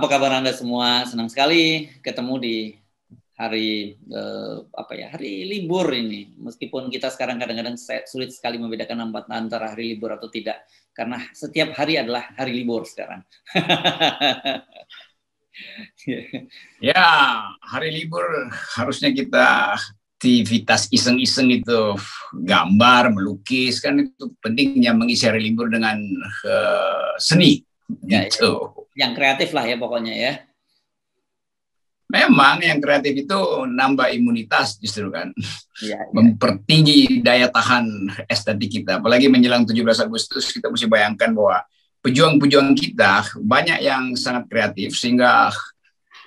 Apa kabar Anda semua? Senang sekali ketemu di hari eh, apa ya hari libur ini. Meskipun kita sekarang kadang-kadang sulit sekali membedakan antara hari libur atau tidak, karena setiap hari adalah hari libur sekarang. ya, hari libur harusnya kita aktivitas iseng-iseng itu gambar, melukis kan itu pentingnya mengisi hari libur dengan uh, seni ya, gitu. Yang kreatif lah ya pokoknya ya. Memang yang kreatif itu nambah imunitas justru kan. Ya, ya. Mempertinggi daya tahan estetik kita. Apalagi menjelang 17 Agustus kita mesti bayangkan bahwa pejuang-pejuang kita banyak yang sangat kreatif sehingga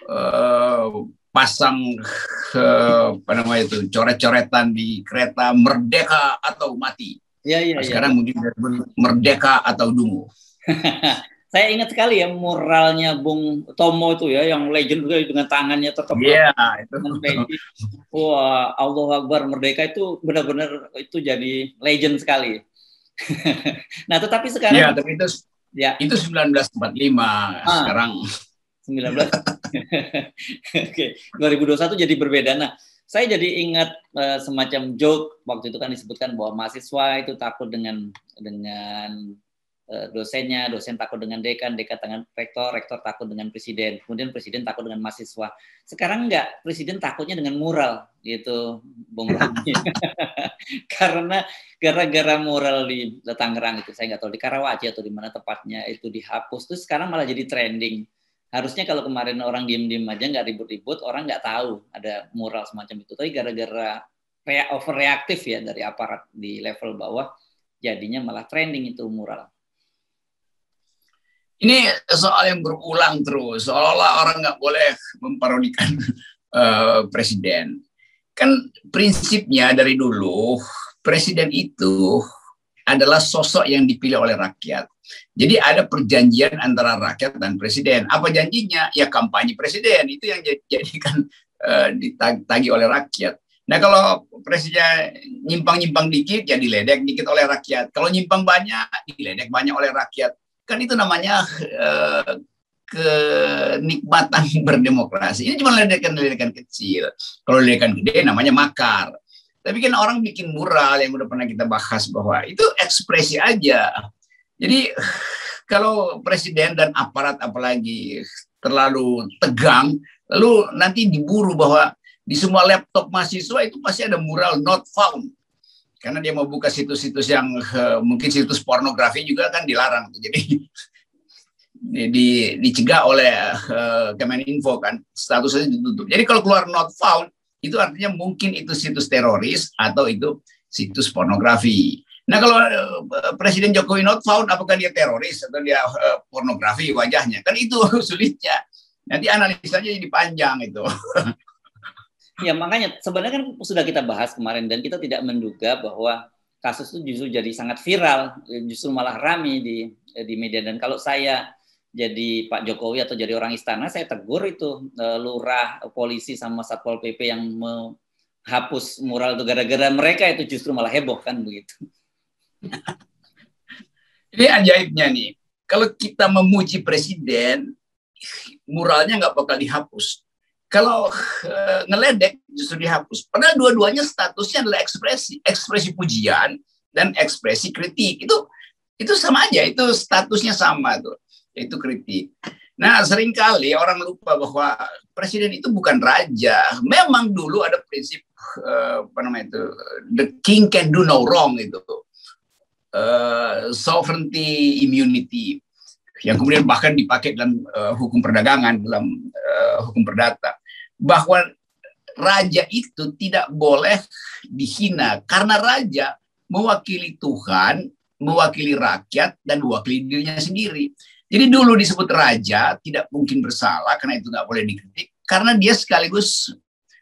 uh, pasang uh, apa namanya itu coret-coretan di kereta merdeka atau mati. Iya iya. Ya. Sekarang mungkin merdeka atau dungu. Saya ingat sekali ya muralnya Bung Tomo itu ya yang legend juga dengan tangannya tetap. Iya itu. Wah Allah Akbar merdeka itu benar-benar itu jadi legend sekali. nah tetapi sekarang. Iya tapi itu ya. itu 1945 ah. sekarang 19. Oke, 2021 jadi berbeda. Nah, saya jadi ingat uh, semacam joke waktu itu kan disebutkan bahwa mahasiswa itu takut dengan dengan dosennya, dosen takut dengan dekan, dekan dengan rektor, rektor takut dengan presiden, kemudian presiden takut dengan mahasiswa. Sekarang enggak, presiden takutnya dengan mural gitu, Bung Karena gara-gara mural di Tangerang itu saya nggak tahu di Karawaci atau di mana tepatnya itu dihapus, terus sekarang malah jadi trending. Harusnya kalau kemarin orang diem-diem aja nggak ribut-ribut orang nggak tahu ada mural semacam itu. Tapi gara-gara rea overreaktif ya dari aparat di level bawah jadinya malah trending itu mural ini soal yang berulang terus seolah-olah orang nggak boleh memparodikan uh, presiden kan prinsipnya dari dulu presiden itu adalah sosok yang dipilih oleh rakyat jadi ada perjanjian antara rakyat dan presiden. Apa janjinya? Ya kampanye presiden itu yang jadikan uh, ditagi oleh rakyat. Nah kalau presiden nyimpang-nyimpang dikit ya diledek dikit oleh rakyat. Kalau nyimpang banyak diledek banyak oleh rakyat. Kan itu namanya uh, kenikmatan berdemokrasi. Ini cuma ledekan-ledekan kecil. Kalau ledekan gede namanya makar. Tapi kan orang bikin mural yang udah pernah kita bahas bahwa itu ekspresi aja. Jadi kalau presiden dan aparat apalagi terlalu tegang, lalu nanti diburu bahwa di semua laptop mahasiswa itu pasti ada mural not found. Karena dia mau buka situs-situs yang mungkin situs pornografi juga kan dilarang. Jadi di, dicegah oleh uh, Kemeninfo kan statusnya ditutup. Jadi kalau keluar not found itu artinya mungkin itu situs teroris atau itu situs pornografi. Nah kalau uh, Presiden Jokowi not found, apakah dia teroris atau dia uh, pornografi wajahnya? Kan itu sulitnya. Nanti analisanya jadi panjang itu. ya makanya sebenarnya kan sudah kita bahas kemarin dan kita tidak menduga bahwa kasus itu justru jadi sangat viral, justru malah rame di di media. Dan kalau saya jadi Pak Jokowi atau jadi orang istana, saya tegur itu uh, lurah, polisi sama satpol pp yang menghapus mural itu gara-gara mereka itu justru malah heboh kan begitu. Ini ajaibnya nih. Kalau kita memuji presiden, muralnya nggak bakal dihapus. Kalau uh, ngeledek justru dihapus. Padahal dua-duanya statusnya adalah ekspresi, ekspresi pujian dan ekspresi kritik. Itu itu sama aja, itu statusnya sama tuh. Itu kritik. Nah, sering kali orang lupa bahwa presiden itu bukan raja. Memang dulu ada prinsip uh, apa namanya itu, the king can do no wrong itu uh, sovereignty immunity yang kemudian bahkan dipakai dalam uh, hukum perdagangan dalam uh, hukum perdata bahwa raja itu tidak boleh dihina karena raja mewakili Tuhan, mewakili rakyat dan mewakili dirinya sendiri. Jadi dulu disebut raja tidak mungkin bersalah karena itu nggak boleh dikritik karena dia sekaligus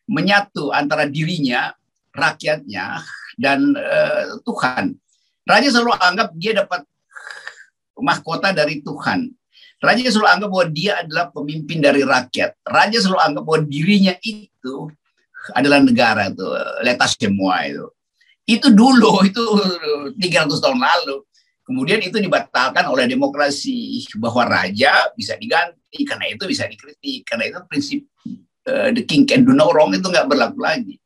menyatu antara dirinya, rakyatnya dan uh, Tuhan. Raja selalu anggap dia dapat mahkota dari Tuhan. Raja selalu anggap bahwa dia adalah pemimpin dari rakyat. Raja selalu anggap bahwa dirinya itu adalah negara itu, letas semua itu. Itu dulu, itu 300 tahun lalu. Kemudian itu dibatalkan oleh demokrasi bahwa raja bisa diganti karena itu bisa dikritik karena itu prinsip uh, the king can do no wrong itu nggak berlaku lagi.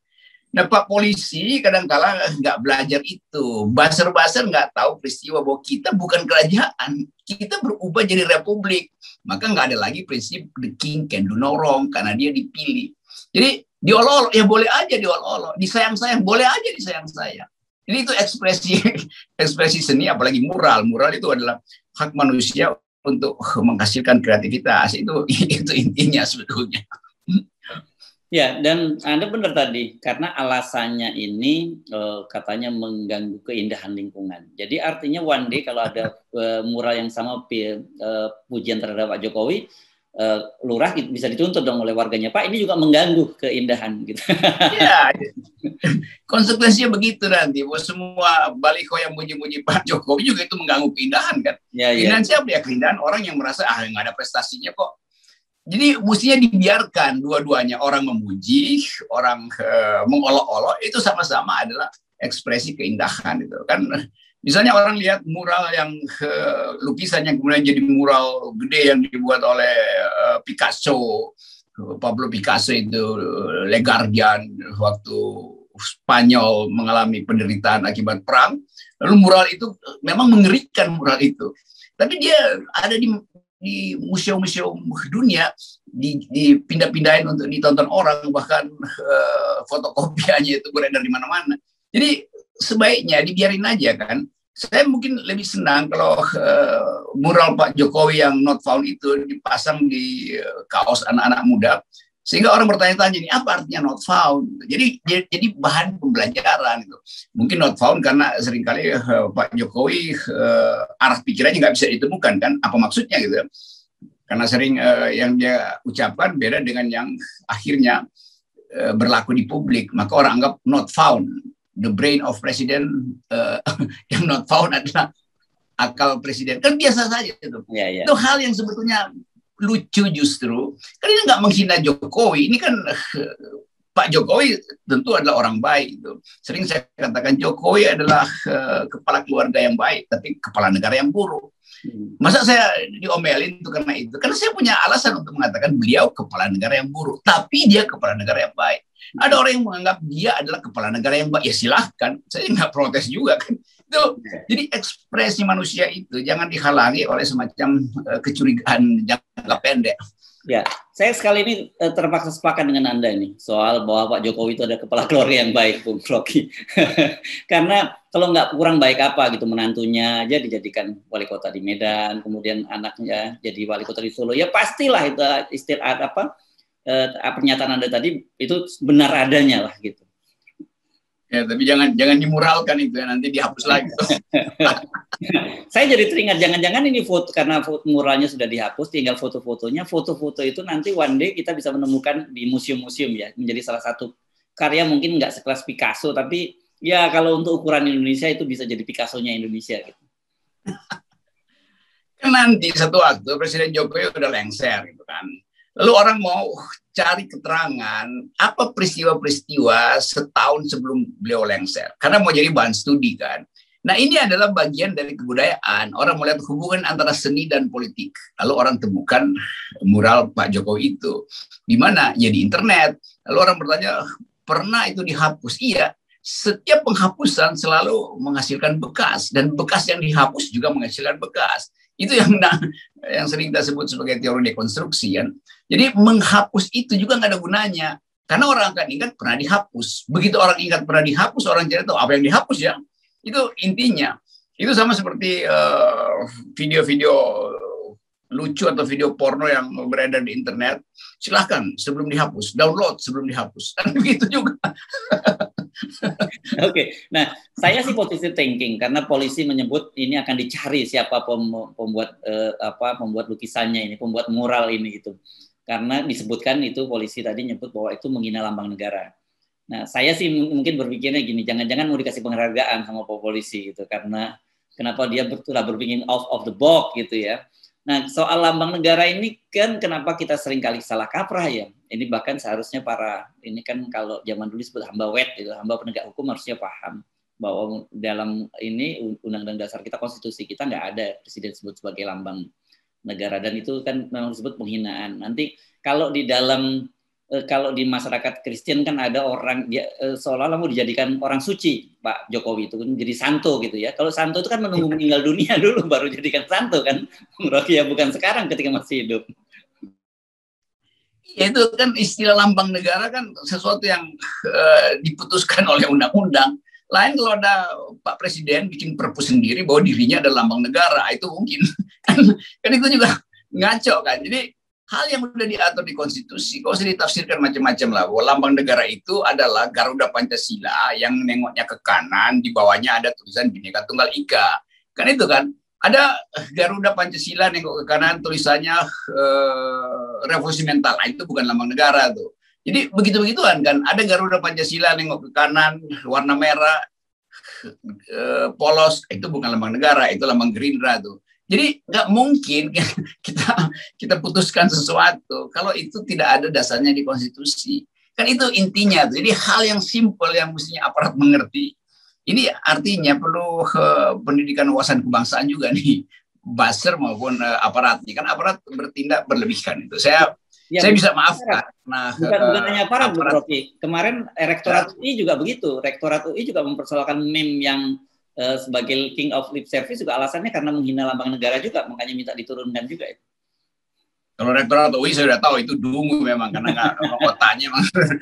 Nah Pak polisi kadang-kala nggak belajar itu, baser-baser nggak tahu peristiwa bahwa kita bukan kerajaan, kita berubah jadi republik, maka nggak ada lagi prinsip the king can do no wrong karena dia dipilih. Jadi diolok ya boleh aja diolok disayang-sayang boleh aja disayang-sayang. Ini itu ekspresi ekspresi seni apalagi mural. Mural itu adalah hak manusia untuk menghasilkan kreativitas. Itu itu intinya sebetulnya. Ya, dan Anda benar tadi karena alasannya ini uh, katanya mengganggu keindahan lingkungan. Jadi artinya one day kalau ada uh, mural yang sama uh, pujian terhadap Pak Jokowi, uh, lurah bisa dituntut dong oleh warganya. Pak ini juga mengganggu keindahan gitu. Ya konsekuensinya begitu nanti bahwa semua baliho yang muji-muji Pak Jokowi juga itu mengganggu keindahan kan? Ya, ya. keindahan siapa ya? Keindahan orang yang merasa ah nggak ada prestasinya kok jadi mestinya dibiarkan dua-duanya orang memuji orang uh, mengolok-olok itu sama-sama adalah ekspresi keindahan itu kan Misalnya orang lihat mural yang uh, lukisan yang kemudian jadi mural gede yang dibuat oleh uh, Picasso, Pablo Picasso itu Le Guardian waktu Spanyol mengalami penderitaan akibat perang. Lalu mural itu memang mengerikan mural itu. Tapi dia ada di di museum-museum dunia dipindah-pindahin untuk ditonton orang bahkan uh, fotokopiannya itu beredar di mana-mana. Jadi sebaiknya dibiarin aja kan saya mungkin lebih senang kalau uh, mural Pak Jokowi yang not found itu dipasang di uh, kaos anak-anak muda sehingga orang bertanya-tanya ini apa artinya not found? Jadi jadi bahan pembelajaran itu. Mungkin not found karena sering kali uh, Pak Jokowi uh, arah pikirannya nggak bisa ditemukan kan? Apa maksudnya gitu? Karena sering uh, yang dia ucapkan beda dengan yang akhirnya uh, berlaku di publik. Maka orang anggap not found. The brain of president uh, yang not found adalah akal presiden. Kan biasa saja itu. Yeah, yeah. itu hal yang sebetulnya lucu justru kan ini nggak menghina Jokowi ini kan uh, Pak Jokowi tentu adalah orang baik itu sering saya katakan Jokowi adalah uh, kepala keluarga yang baik tapi kepala negara yang buruk hmm. Masa saya diomelin itu karena itu? Karena saya punya alasan untuk mengatakan beliau kepala negara yang buruk, tapi dia kepala negara yang baik. Ada orang yang menganggap dia adalah kepala negara yang baik. Ya silahkan, saya nggak protes juga kan. Itu, jadi ekspresi manusia itu jangan dihalangi oleh semacam uh, kecurigaan jangka pendek. Ya, saya sekali ini uh, terpaksa sepakat dengan Anda ini soal bahwa Pak Jokowi itu ada kepala keluarga yang baik, Bung Rocky. Karena kalau nggak kurang baik apa gitu menantunya aja dijadikan wali kota di Medan, kemudian anaknya jadi wali kota di Solo, ya pastilah itu istilah apa eh, pernyataan Anda tadi itu benar adanya lah gitu. Ya, tapi jangan jangan dimuralkan itu ya, nanti dihapus lagi. Saya jadi teringat jangan-jangan ini foto karena foto muralnya sudah dihapus, tinggal foto-fotonya. Foto-foto itu nanti one day kita bisa menemukan di museum-museum ya, menjadi salah satu karya mungkin nggak sekelas Picasso, tapi ya kalau untuk ukuran Indonesia itu bisa jadi Picasso-nya Indonesia gitu. Kan nanti satu waktu Presiden Jokowi udah lengser gitu kan Lalu orang mau cari keterangan apa peristiwa-peristiwa setahun sebelum beliau lengser. Karena mau jadi bahan studi kan. Nah ini adalah bagian dari kebudayaan. Orang melihat hubungan antara seni dan politik. Lalu orang temukan mural Pak Jokowi itu. Di mana? Ya di internet. Lalu orang bertanya, pernah itu dihapus? Iya, setiap penghapusan selalu menghasilkan bekas. Dan bekas yang dihapus juga menghasilkan bekas. Itu yang yang sering kita sebut sebagai teori dekonstruksi kan. Jadi menghapus itu juga nggak ada gunanya. Karena orang akan ingat pernah dihapus. Begitu orang ingat pernah dihapus, orang jadi tahu apa yang dihapus ya. Itu intinya. Itu sama seperti eh, video-video uh, lucu atau video porno yang beredar di internet. Silahkan sebelum dihapus, download sebelum dihapus. Dan begitu juga. Oke, okay. nah saya sih positive thinking karena polisi menyebut ini akan dicari siapa pembuat eh, apa pembuat lukisannya ini, pembuat mural ini gitu. Karena disebutkan itu polisi tadi nyebut bahwa itu menghina lambang negara. Nah, saya sih mungkin berpikirnya gini, jangan-jangan mau dikasih penghargaan sama polisi gitu karena kenapa dia telah berpikir out of the box gitu ya. Nah, soal lambang negara ini kan kenapa kita sering kali salah kaprah ya. Ini bahkan seharusnya para ini kan kalau zaman dulu disebut hamba wet itu hamba penegak hukum harusnya paham bahwa dalam ini undang-undang dasar kita konstitusi kita nggak ada presiden disebut sebagai lambang negara dan itu kan memang disebut penghinaan. Nanti kalau di dalam eh, kalau di masyarakat Kristen kan ada orang dia eh, seolah-olah mau dijadikan orang suci Pak Jokowi itu kan jadi santo gitu ya. Kalau santo itu kan menunggu meninggal dunia dulu baru jadikan santo kan. Rocky ya bukan sekarang ketika masih hidup. Ya itu kan istilah lambang negara kan sesuatu yang uh, diputuskan oleh undang-undang lain kalau ada Pak Presiden bikin perpu sendiri bahwa dirinya adalah lambang negara, itu mungkin. kan, kan itu juga ngaco kan. Jadi hal yang sudah diatur di konstitusi, kok usah ditafsirkan macam-macam lah. Bahwa lambang negara itu adalah Garuda Pancasila yang nengoknya ke kanan, di bawahnya ada tulisan Bhinneka Tunggal Ika. Kan itu kan. Ada Garuda Pancasila nengok ke kanan tulisannya uh, revolusi mental. Nah, itu bukan lambang negara tuh. Jadi begitu-begituan kan. Ada Garuda Pancasila nengok ke kanan, warna merah, eh, polos, itu bukan lambang negara, itu lambang Gerindra tuh. Jadi nggak mungkin kita kita putuskan sesuatu kalau itu tidak ada dasarnya di konstitusi. Kan itu intinya. Tuh. Jadi hal yang simpel yang mestinya aparat mengerti. Ini artinya perlu uh, pendidikan wawasan kebangsaan juga nih, buzzer maupun uh, aparatnya. Kan aparat bertindak berlebihkan itu. Saya Ya, saya bisa maafkan. Nah, bukan, uh, bukan hanya para Bu Rocky. Kemarin eh, Rektorat ya. UI juga begitu. Rektorat UI juga mempersoalkan meme yang uh, sebagai King of Lip Service juga alasannya karena menghina lambang negara juga, makanya minta diturunkan juga itu. Kalau Rektorat UI saya sudah tahu itu dungu memang karena nggak kotanya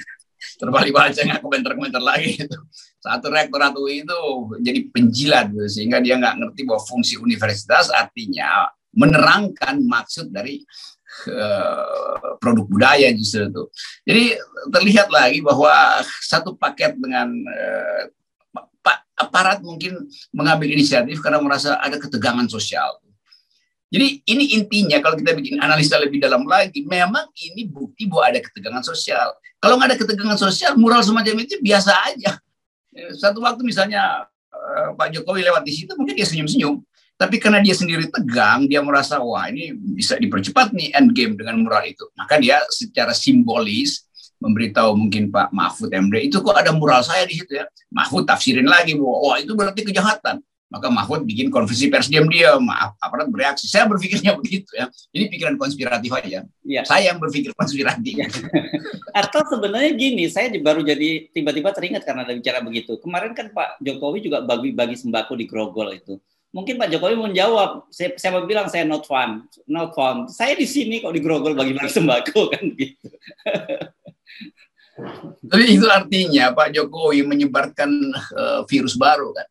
terbalik baca nggak komentar-komentar lagi itu. Satu Rektorat UI itu jadi penjilat gitu, sehingga dia nggak ngerti bahwa fungsi universitas artinya menerangkan maksud dari uh, produk budaya justru itu. Jadi terlihat lagi bahwa satu paket dengan uh, aparat mungkin mengambil inisiatif karena merasa ada ketegangan sosial. Jadi ini intinya kalau kita bikin analisa lebih dalam lagi, memang ini bukti bahwa ada ketegangan sosial. Kalau nggak ada ketegangan sosial, mural semacam itu biasa aja. Satu waktu misalnya eh, Pak Jokowi lewat di situ, mungkin dia senyum-senyum. Tapi karena dia sendiri tegang, dia merasa wah ini bisa dipercepat nih end game dengan mural itu. Maka dia secara simbolis memberitahu mungkin Pak Mahfud MD itu kok ada mural saya di situ ya. Mahfud tafsirin lagi bahwa wah itu berarti kejahatan. Maka Mahfud bikin konversi pers diam-diam, maaf aparat bereaksi. Saya berpikirnya begitu ya. Ini pikiran konspiratif aja. Ya. Saya yang berpikir konspiratif. Ya. Atau sebenarnya gini, saya baru jadi tiba-tiba teringat karena ada bicara begitu. Kemarin kan Pak Jokowi juga bagi-bagi sembako di Grogol itu mungkin Pak Jokowi menjawab, saya, saya mau bilang saya not fun, not fun. Saya di sini kok di Grogol bagi-bagi sembako kan gitu. Tapi itu artinya Pak Jokowi menyebarkan uh, virus baru kan.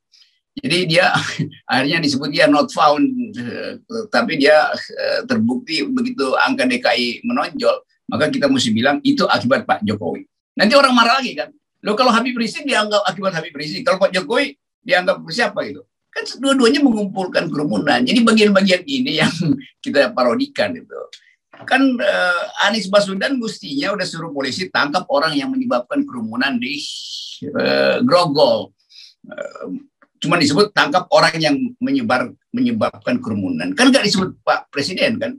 Jadi dia akhirnya disebut dia not found, uh, tapi dia uh, terbukti begitu angka DKI menonjol, maka kita mesti bilang itu akibat Pak Jokowi. Nanti orang marah lagi kan. Lo kalau Habib Rizik dianggap akibat Habib Rizik, kalau Pak Jokowi dianggap siapa itu? Kan dua-duanya mengumpulkan kerumunan. Jadi bagian-bagian ini yang kita parodikan itu. Kan uh, Anies Baswedan mestinya udah suruh polisi tangkap orang yang menyebabkan kerumunan di uh, Grogol. Uh, cuma disebut tangkap orang yang menyebar menyebabkan kerumunan. Kan nggak disebut Pak Presiden kan.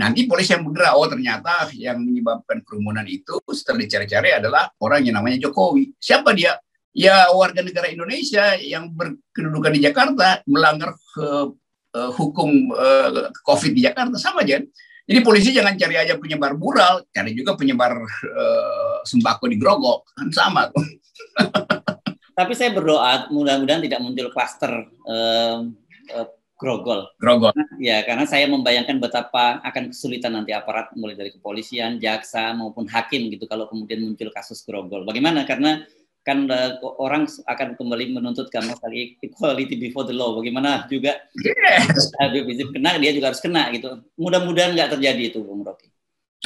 Nanti polisi yang bergerak, oh ternyata yang menyebabkan kerumunan itu setelah dicari-cari adalah orang yang namanya Jokowi. Siapa dia? Ya warga negara Indonesia yang berkedudukan di Jakarta melanggar uh, uh, hukum uh, COVID di Jakarta sama aja. Jadi polisi jangan cari aja penyebar mural, cari juga penyebar uh, sembako di Grogol, kan sama. Tapi saya berdoa mudah-mudahan tidak muncul klaster uh, uh, Grogol. Grogol. Ya, karena saya membayangkan betapa akan kesulitan nanti aparat mulai dari kepolisian, jaksa maupun hakim gitu kalau kemudian muncul kasus Grogol. Bagaimana? Karena kan uh, orang akan kembali menuntut kamu kali equality before the law. Bagaimana juga yes. Kena, dia juga harus kena gitu. Mudah-mudahan nggak terjadi itu, Bung Rocky.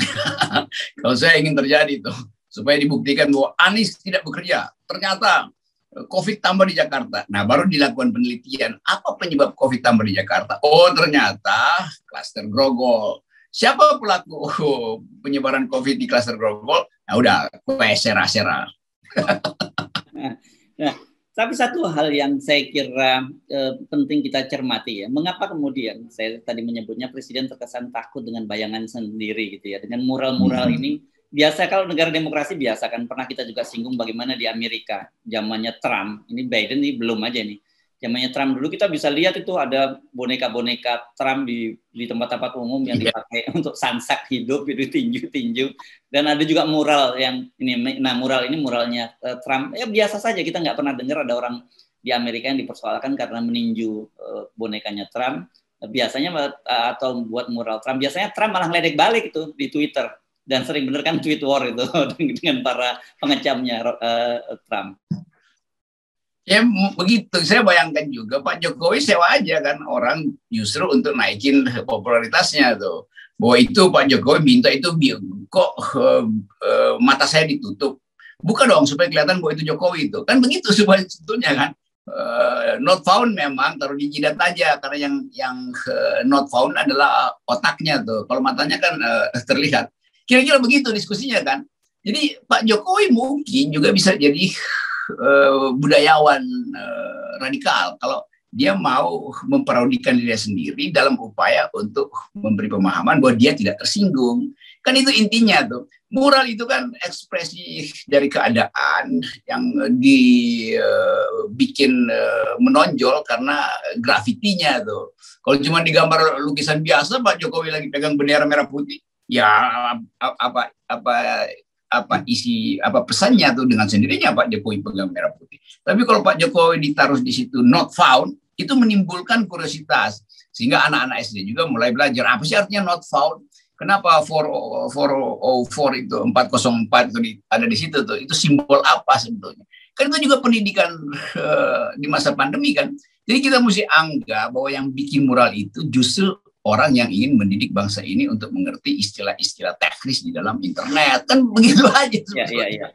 Kalau saya ingin terjadi itu supaya dibuktikan bahwa Anies tidak bekerja. Ternyata eh, COVID tambah di Jakarta. Nah, baru dilakukan penelitian. Apa penyebab COVID tambah di Jakarta? Oh, ternyata klaster grogol. Siapa pelaku penyebaran COVID di klaster grogol? Nah, udah, sera-sera nah, tapi satu hal yang saya kira eh, penting kita cermati ya, mengapa kemudian saya tadi menyebutnya presiden terkesan takut dengan bayangan sendiri gitu ya, dengan mural-mural hmm. ini biasa kalau negara demokrasi biasa kan pernah kita juga singgung bagaimana di Amerika zamannya Trump ini Biden ini belum aja nih zamannya Trump. Dulu kita bisa lihat itu ada boneka-boneka Trump di di tempat-tempat umum yang iya. dipakai untuk sansak hidup itu tinju-tinju. Dan ada juga mural yang ini nah mural ini muralnya uh, Trump. Ya biasa saja. Kita nggak pernah dengar ada orang di Amerika yang dipersoalkan karena meninju uh, bonekanya Trump. Biasanya uh, atau buat mural Trump biasanya Trump malah ngeledek balik itu di Twitter. Dan sering bener kan tweet war itu dengan para pengecamnya uh, Trump. Ya begitu, saya bayangkan juga Pak Jokowi sewa aja kan orang justru untuk naikin popularitasnya tuh. Bahwa itu Pak Jokowi minta itu kok uh, uh, mata saya ditutup. Bukan dong supaya kelihatan bahwa itu Jokowi itu. Kan begitu sebetulnya kan. Uh, not found memang taruh di jidat aja karena yang yang uh, not found adalah otaknya tuh. Kalau matanya kan uh, terlihat. Kira-kira begitu diskusinya kan. Jadi Pak Jokowi mungkin juga bisa jadi uh, budayawan uh, radikal kalau dia mau memparodikan diri sendiri dalam upaya untuk memberi pemahaman bahwa dia tidak tersinggung. Kan itu intinya tuh. Mural itu kan ekspresi dari keadaan yang dibikin uh, menonjol karena grafitinya tuh. Kalau cuma digambar lukisan biasa Pak Jokowi lagi pegang bendera merah putih, ya apa apa apa isi apa pesannya tuh dengan sendirinya Pak Jokowi pegang merah putih. Tapi kalau Pak Jokowi ditaruh di situ not found itu menimbulkan kuriositas sehingga anak-anak SD juga mulai belajar apa sih artinya not found. Kenapa 404 itu 404 itu ada di situ tuh? Itu simbol apa sebetulnya? Kan itu juga pendidikan uh, di masa pandemi kan. Jadi kita mesti anggap bahwa yang bikin mural itu justru orang yang ingin mendidik bangsa ini untuk mengerti istilah-istilah teknis di dalam internet. Kan begitu aja ya, ya, ya.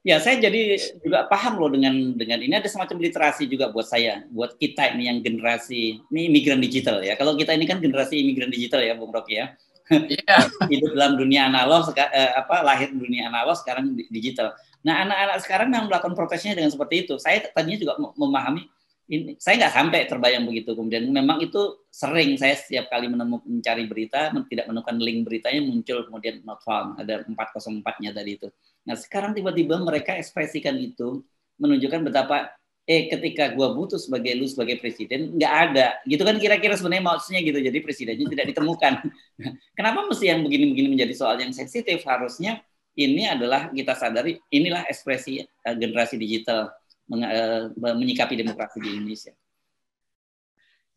ya saya jadi juga paham loh dengan dengan ini. Ada semacam literasi juga buat saya buat kita ini yang generasi ini imigran digital ya. Kalau kita ini kan generasi imigran digital ya Bung Rocky ya. Yeah. hidup dalam dunia analog eh, apa lahir dunia analog sekarang digital. Nah anak-anak sekarang yang melakukan protesnya dengan seperti itu. Saya tadinya juga memahami ini. Saya nggak sampai terbayang begitu. Kemudian memang itu sering saya setiap kali menemukan mencari berita tidak menemukan link beritanya muncul kemudian not found. Ada 404-nya tadi itu. Nah sekarang tiba-tiba mereka ekspresikan itu menunjukkan betapa eh ketika gua butuh sebagai lu sebagai presiden nggak ada. Gitu kan kira-kira sebenarnya maksudnya gitu. Jadi presidennya tidak ditemukan. Kenapa mesti yang begini-begini menjadi soal yang sensitif? Harusnya ini adalah kita sadari inilah ekspresi uh, generasi digital Eh, menyikapi demokrasi di Indonesia?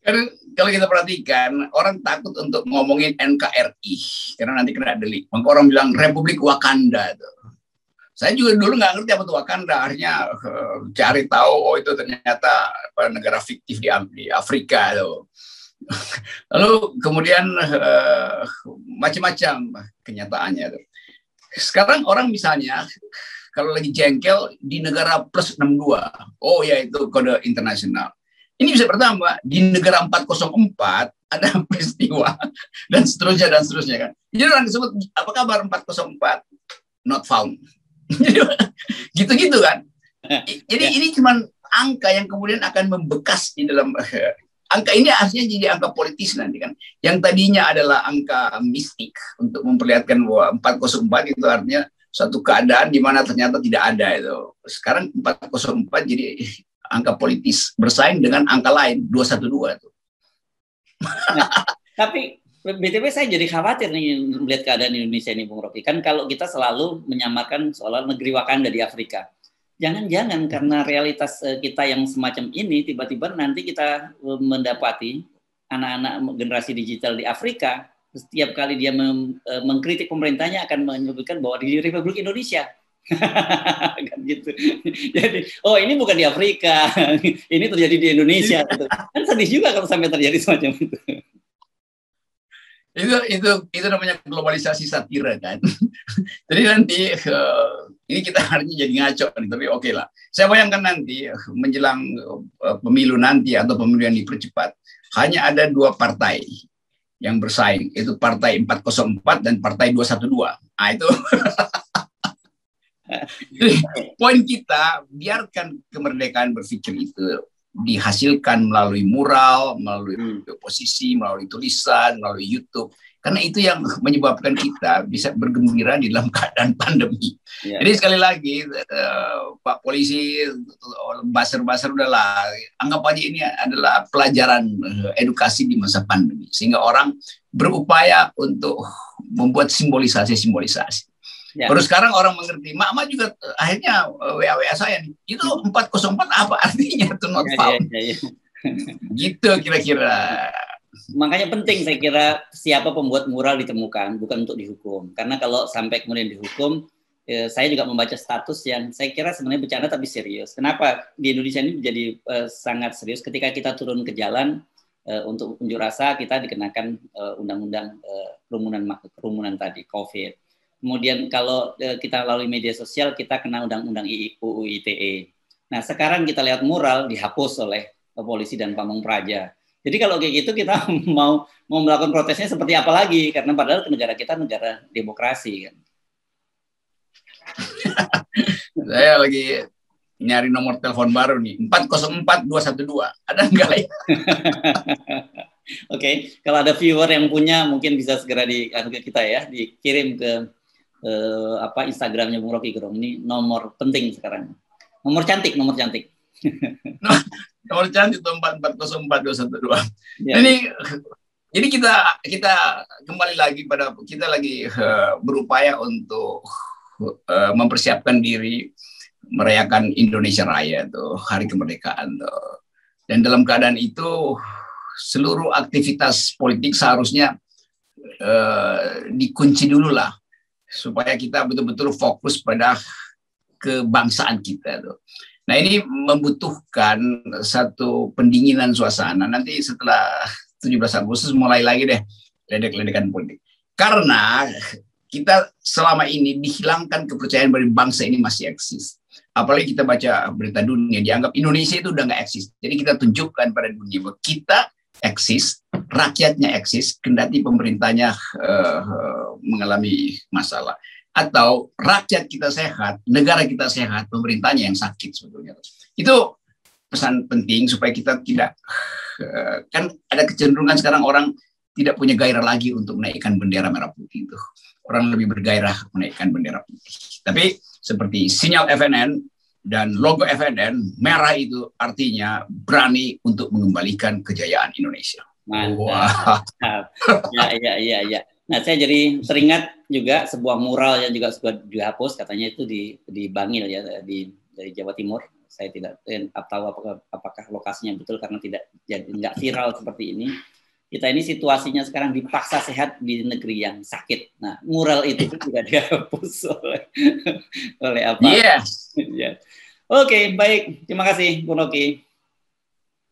Karena kalau kita perhatikan, orang takut untuk ngomongin NKRI karena nanti kena delik. Maka orang bilang Republik Wakanda. Tuh. Saya juga dulu nggak ngerti apa itu Wakanda. Akhirnya uh, cari tahu, oh itu ternyata negara fiktif di, di Afrika. Tuh. Lalu kemudian uh, macam-macam kenyataannya. Tuh. Sekarang orang misalnya kalau lagi jengkel di negara plus 62. Oh ya itu kode internasional. Ini bisa bertambah di negara 404 ada peristiwa dan seterusnya dan seterusnya kan. Jadi orang disebut apa kabar 404 not found. Gitu-gitu kan. Jadi ini cuma angka yang kemudian akan membekas di dalam angka ini artinya jadi angka politis nanti kan. Yang tadinya adalah angka mistik untuk memperlihatkan bahwa 404 itu artinya suatu keadaan di mana ternyata tidak ada itu. Sekarang 404 jadi angka politis bersaing dengan angka lain 212 itu. Nah, tapi BTW saya jadi khawatir nih melihat keadaan Indonesia ini Bung Rocky. Kan kalau kita selalu menyamakan soal negeri Wakanda di Afrika. Jangan-jangan karena realitas eh, kita yang semacam ini tiba-tiba nanti kita eh, mendapati anak-anak generasi digital di Afrika setiap kali dia eh, mengkritik pemerintahnya akan menyebutkan bahwa di Republik Indonesia kan gitu. Jadi, oh ini bukan di Afrika, ini terjadi di Indonesia. Gitu. Kan sedih juga kalau sampai terjadi semacam itu. Itu itu itu namanya globalisasi satira kan. Jadi nanti uh, ini kita harinya jadi ngaco nih, tapi oke okay lah. Saya bayangkan nanti menjelang uh, pemilu nanti atau pemilu yang dipercepat hanya ada dua partai yang bersaing itu partai 404 dan partai 212. Nah itu Jadi, poin kita biarkan kemerdekaan berpikir itu dihasilkan melalui mural, melalui hmm. posisi, melalui tulisan, melalui YouTube. karena itu yang menyebabkan kita bisa bergembira di dalam keadaan pandemi. Ya. Jadi sekali lagi uh, Pak Polisi, baser-baser udahlah anggap aja ini adalah pelajaran uh, edukasi di masa pandemi sehingga orang berupaya untuk membuat simbolisasi-simbolisasi. Ya. Baru sekarang orang mengerti. Mama juga uh, akhirnya WA WA saya nih. Itu 404 apa artinya itu not ya, found. Ya, ya, ya. gitu kira-kira makanya penting saya kira siapa pembuat mural ditemukan bukan untuk dihukum karena kalau sampai kemudian dihukum eh, saya juga membaca status yang saya kira sebenarnya bercanda tapi serius kenapa di Indonesia ini menjadi eh, sangat serius ketika kita turun ke jalan eh, untuk unjuk rasa kita dikenakan eh, undang-undang eh, kerumunan kerumunan tadi COVID kemudian kalau eh, kita lalui media sosial kita kena undang-undang UU ITE nah sekarang kita lihat mural dihapus oleh polisi dan pamong praja jadi kalau kayak gitu kita mau mau melakukan protesnya seperti apa lagi? Karena padahal negara kita negara demokrasi kan. Saya lagi nyari nomor telepon baru nih 404212 ada enggak ya? Oke, okay. kalau ada viewer yang punya mungkin bisa segera di kita ya dikirim ke eh, apa Instagramnya Bung Rocky Gerong ini nomor penting sekarang. Nomor cantik, nomor cantik. nomor cantik itu empat empat empat dua satu dua. Ya. Ini jadi kita kita kembali lagi pada kita lagi uh, berupaya untuk uh, mempersiapkan diri merayakan Indonesia Raya tuh hari kemerdekaan tuh. Dan dalam keadaan itu seluruh aktivitas politik seharusnya uh, dikunci dulu lah supaya kita betul-betul fokus pada kebangsaan kita tuh. Nah ini membutuhkan satu pendinginan suasana. Nanti setelah 17 Agustus mulai lagi deh ledek-ledekan politik. Karena kita selama ini dihilangkan kepercayaan dari bangsa ini masih eksis. Apalagi kita baca berita dunia, dianggap Indonesia itu udah nggak eksis. Jadi kita tunjukkan pada dunia bahwa kita eksis, rakyatnya eksis, kendati pemerintahnya uh, mengalami masalah atau rakyat kita sehat, negara kita sehat, pemerintahnya yang sakit sebetulnya. Itu pesan penting supaya kita tidak eh, kan ada kecenderungan sekarang orang tidak punya gairah lagi untuk menaikkan bendera merah putih itu. Orang lebih bergairah menaikkan bendera putih. Tapi seperti sinyal FNN dan logo FNN merah itu artinya berani untuk mengembalikan kejayaan Indonesia. Mantap. Wow. Ya, ya, ya, ya. Nah, saya jadi teringat juga sebuah mural yang juga sudah dihapus, katanya itu di di Bangil ya di dari Jawa Timur. Saya tidak tahu apakah, apakah lokasinya betul karena tidak jadi nggak viral seperti ini. Kita ini situasinya sekarang dipaksa sehat di negeri yang sakit. Nah, mural itu juga dihapus oleh oleh apa? Iya. Yeah. yeah. Oke, okay, baik. Terima kasih, Bu Noki.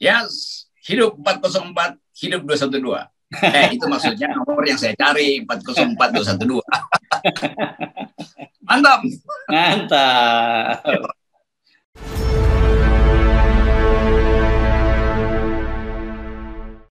Yes, hidup 404, hidup 212. Eh, itu maksudnya nomor yang saya cari 404212. Mantap. Mantap.